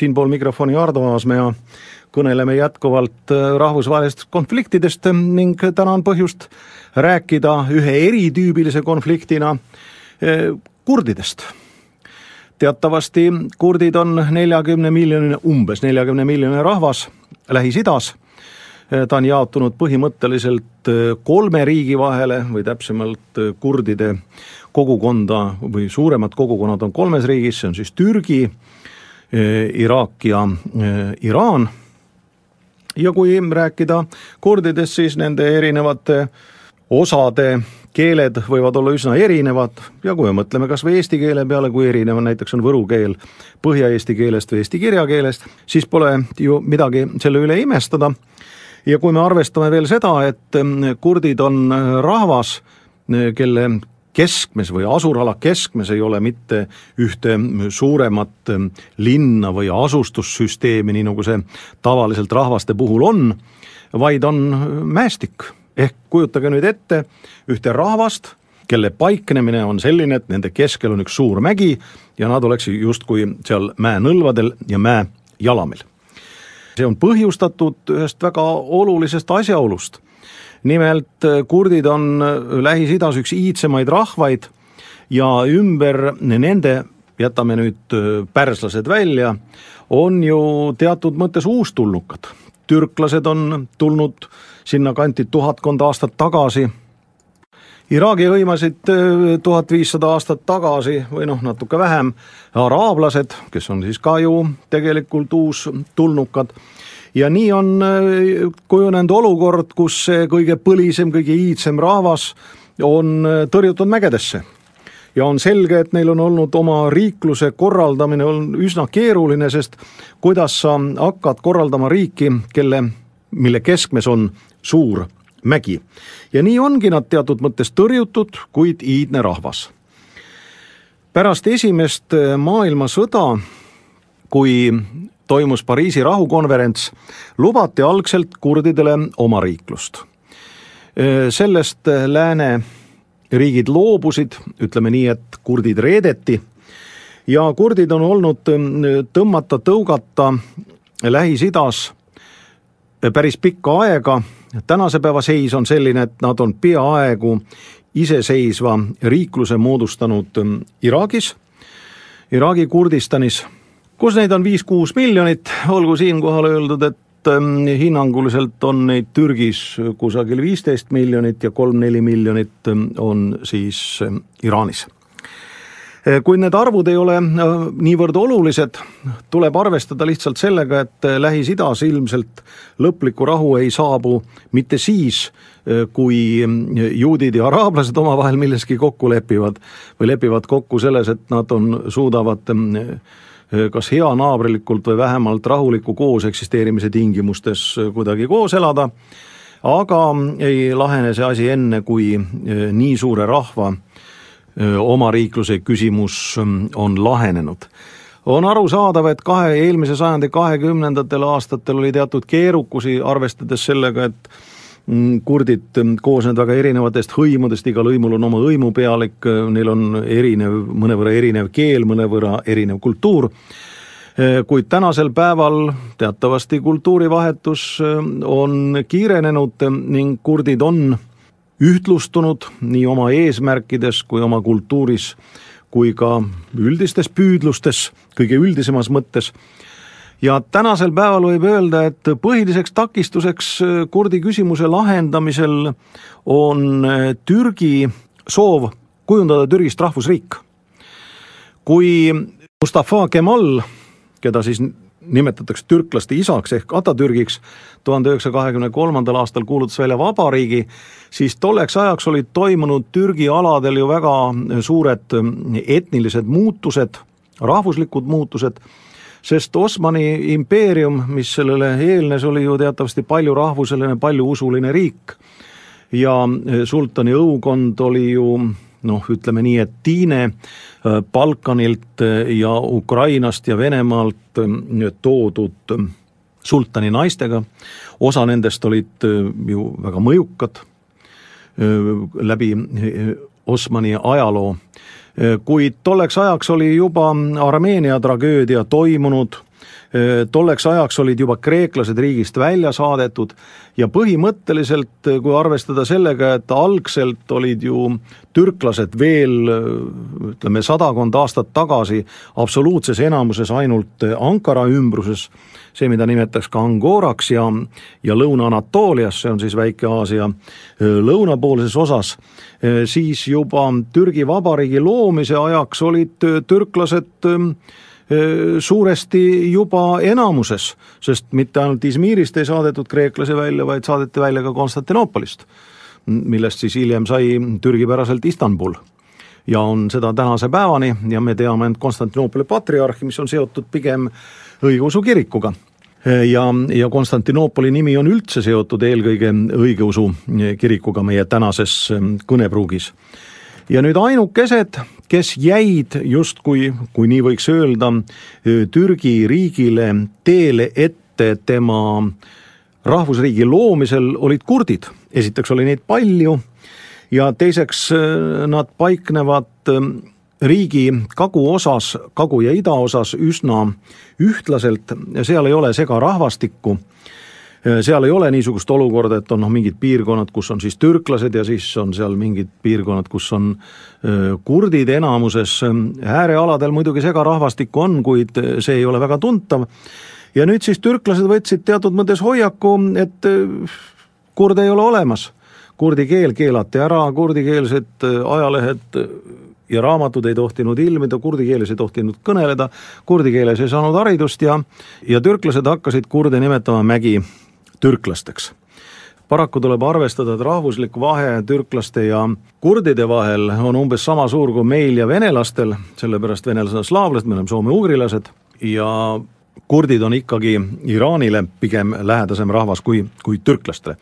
siinpool mikrofoni Ardo Aasmäe kõneleme jätkuvalt äh, rahvusvahelistest konfliktidest ning täna on põhjust rääkida ühe eritüübilise konfliktina äh, kurdidest. teatavasti kurdid on neljakümne miljoni, umbes neljakümne miljoni rahvas Lähis-Idas. Äh, ta on jaotunud põhimõtteliselt kolme riigi vahele või täpsemalt kurdide kogukonda või suuremad kogukonnad on kolmes riigis, see on siis Türgi, Iraak ja Iraan ja kui rääkida kurdidest, siis nende erinevate osade keeled võivad olla üsna erinevad ja kui me mõtleme kas või eesti keele peale, kui erinev näiteks on võru keel põhja-eesti keelest või eesti kirjakeelest, siis pole ju midagi selle üle imestada. Ja kui me arvestame veel seda, et kurdid on rahvas, kelle keskmes või asurala keskmes ei ole mitte ühte suuremat linna või asustussüsteemi, nii nagu see tavaliselt rahvaste puhul on, vaid on mäestik. ehk kujutage nüüd ette ühte rahvast, kelle paiknemine on selline, et nende keskel on üks suur mägi ja nad oleksid justkui seal mäenõlvadel ja mäejalamil. See on põhjustatud ühest väga olulisest asjaolust nimelt äh, kurdid on äh, Lähis-Idas üks iidsemaid rahvaid ja ümber nende, jätame nüüd äh, pärslased välja, on ju teatud mõttes uustulnukad. türklased on tulnud sinnakanti tuhatkond aastat tagasi, Iraagi hõimasid tuhat viissada aastat tagasi või noh, natuke vähem, araablased, kes on siis ka ju tegelikult uustulnukad ja nii on äh, kujunenud olukord, kus see kõige põlisem, kõige iidsem rahvas on äh, tõrjutud mägedesse. ja on selge, et neil on olnud oma riikluse korraldamine on üsna keeruline, sest kuidas sa hakkad korraldama riiki, kelle, mille keskmes on suur mägi. ja nii ongi nad teatud mõttes tõrjutud, kuid iidne rahvas. pärast esimest äh, maailmasõda, kui toimus Pariisi rahukonverents, lubati algselt kurdidele omariiklust. sellest lääne riigid loobusid, ütleme nii, et kurdid reedeti ja kurdid on olnud tõmmata-tõugata Lähis-Idas päris pikka aega, tänase päeva seis on selline, et nad on peaaegu iseseisva riikluse moodustanud Iraagis, Iraagi Kurdistanis kus neid on viis-kuus miljonit, olgu siinkohal öeldud, et ähm, hinnanguliselt on neid Türgis kusagil viisteist miljonit ja kolm-neli miljonit ähm, on siis Iraanis äh, kuid need arvud ei ole äh, niivõrd olulised, tuleb arvestada lihtsalt sellega, et äh, Lähis-Idas ilmselt lõplikku rahu ei saabu mitte siis, kui juudid ja araablased omavahel milleski kokku lepivad või lepivad kokku selles, et nad on, suudavad Äh, kas heanaabrilikult või vähemalt rahuliku koos eksisteerimise tingimustes äh, kuidagi koos elada, aga ei lahene see asi enne, kui äh, nii suure rahva omariikluse küsimus on lahenenud. On arusaadav, et kahe, eelmise sajandi kahekümnendatel aastatel oli teatud keerukusi, arvestades sellega, et Mm, kurdid mm, koosnevad väga erinevatest hõimudest, igal hõimul on oma hõimupealik, neil on erinev, mõnevõrra erinev keel, mõnevõrra erinev kultuur, kuid tänasel päeval teatavasti kultuurivahetus on kiirenenud ning kurdid on ühtlustunud nii oma eesmärkides kui oma kultuuris kui ka üldistes püüdlustes, kõige üldisemas mõttes ja tänasel päeval võib öelda, et põhiliseks takistuseks äh, kurdi küsimuse lahendamisel on äh, Türgi soov kujundada Türgist rahvusriik. kui Mustafa Kemal, keda siis nimetatakse türklaste isaks ehk Atatürgiks, tuhande üheksasaja kahekümne kolmandal aastal kuulutas välja vabariigi, siis tolleks ajaks olid toimunud Türgi aladel ju väga suured etnilised muutused, rahvuslikud muutused sest Osmani impeerium, mis sellele eelnes, oli ju teatavasti paljurahvuseline, paljuusuline riik. ja e, sultani õukond oli ju noh, ütleme nii, et tiine e, Balkanilt e, ja Ukrainast ja Venemaalt toodud sultani naistega, osa nendest olid ju väga mõjukad, läbi Osmani ajaloo. kuid tolleks ajaks oli juba Armeenia tragöödia toimunud tolleks ajaks olid juba kreeklased riigist välja saadetud ja põhimõtteliselt, kui arvestada sellega, et algselt olid ju türklased veel ütleme, sadakond aastat tagasi absoluutses enamuses ainult Ankara ümbruses, see, mida nimetatakse ka Angoraks ja, ja Lõuna-Anatoolias, see on siis Väike-Aasia lõunapoolses osas, siis juba Türgi Vabariigi loomise ajaks olid türklased suuresti juba enamuses, sest mitte ainult Izmirist ei saadetud kreeklasi välja, vaid saadeti välja ka Konstantinoopolist, millest siis hiljem sai türgipäraselt Istanbul ja on seda tänase päevani ja me teame ainult Konstantinoopoli patriarhi, mis on seotud pigem õigeusu kirikuga. ja, ja Konstantinoopoli nimi on üldse seotud eelkõige õigeusu kirikuga meie tänases kõnepruugis. Ja nüüd ainukesed, kes jäid justkui, kui nii võiks öelda, Türgi riigile teele ette tema rahvusriigi loomisel, olid kurdid. esiteks oli neid palju ja teiseks nad paiknevad riigi kaguosas, kagu- ja idaosas üsna ühtlaselt, seal ei ole segarahvastikku seal ei ole niisugust olukorda, et on noh, mingid piirkonnad, kus on siis türklased ja siis on seal mingid piirkonnad, kus on äh, kurdid enamuses, äärealadel muidugi segarahvastikku on, kuid äh, see ei ole väga tuntav. ja nüüd siis türklased võtsid teatud mõttes hoiaku, et kurde ei ole olemas. Kurdi keel keelati ära, kurdikeelsed ajalehed ja raamatud ei tohtinud ilmida, kurdi keeles ei tohtinud kõneleda, kurdi keeles ei saanud haridust ja, ja türklased hakkasid kurde nimetama mägi türklasteks. paraku tuleb arvestada, et rahvuslik vahe türklaste ja kurdide vahel on umbes sama suur kui meil ja venelastel, sellepärast venelased on slaavlased, me oleme soome-ugrilased ja kurdid on ikkagi Iraanile pigem lähedasem rahvas kui, kui türklastele.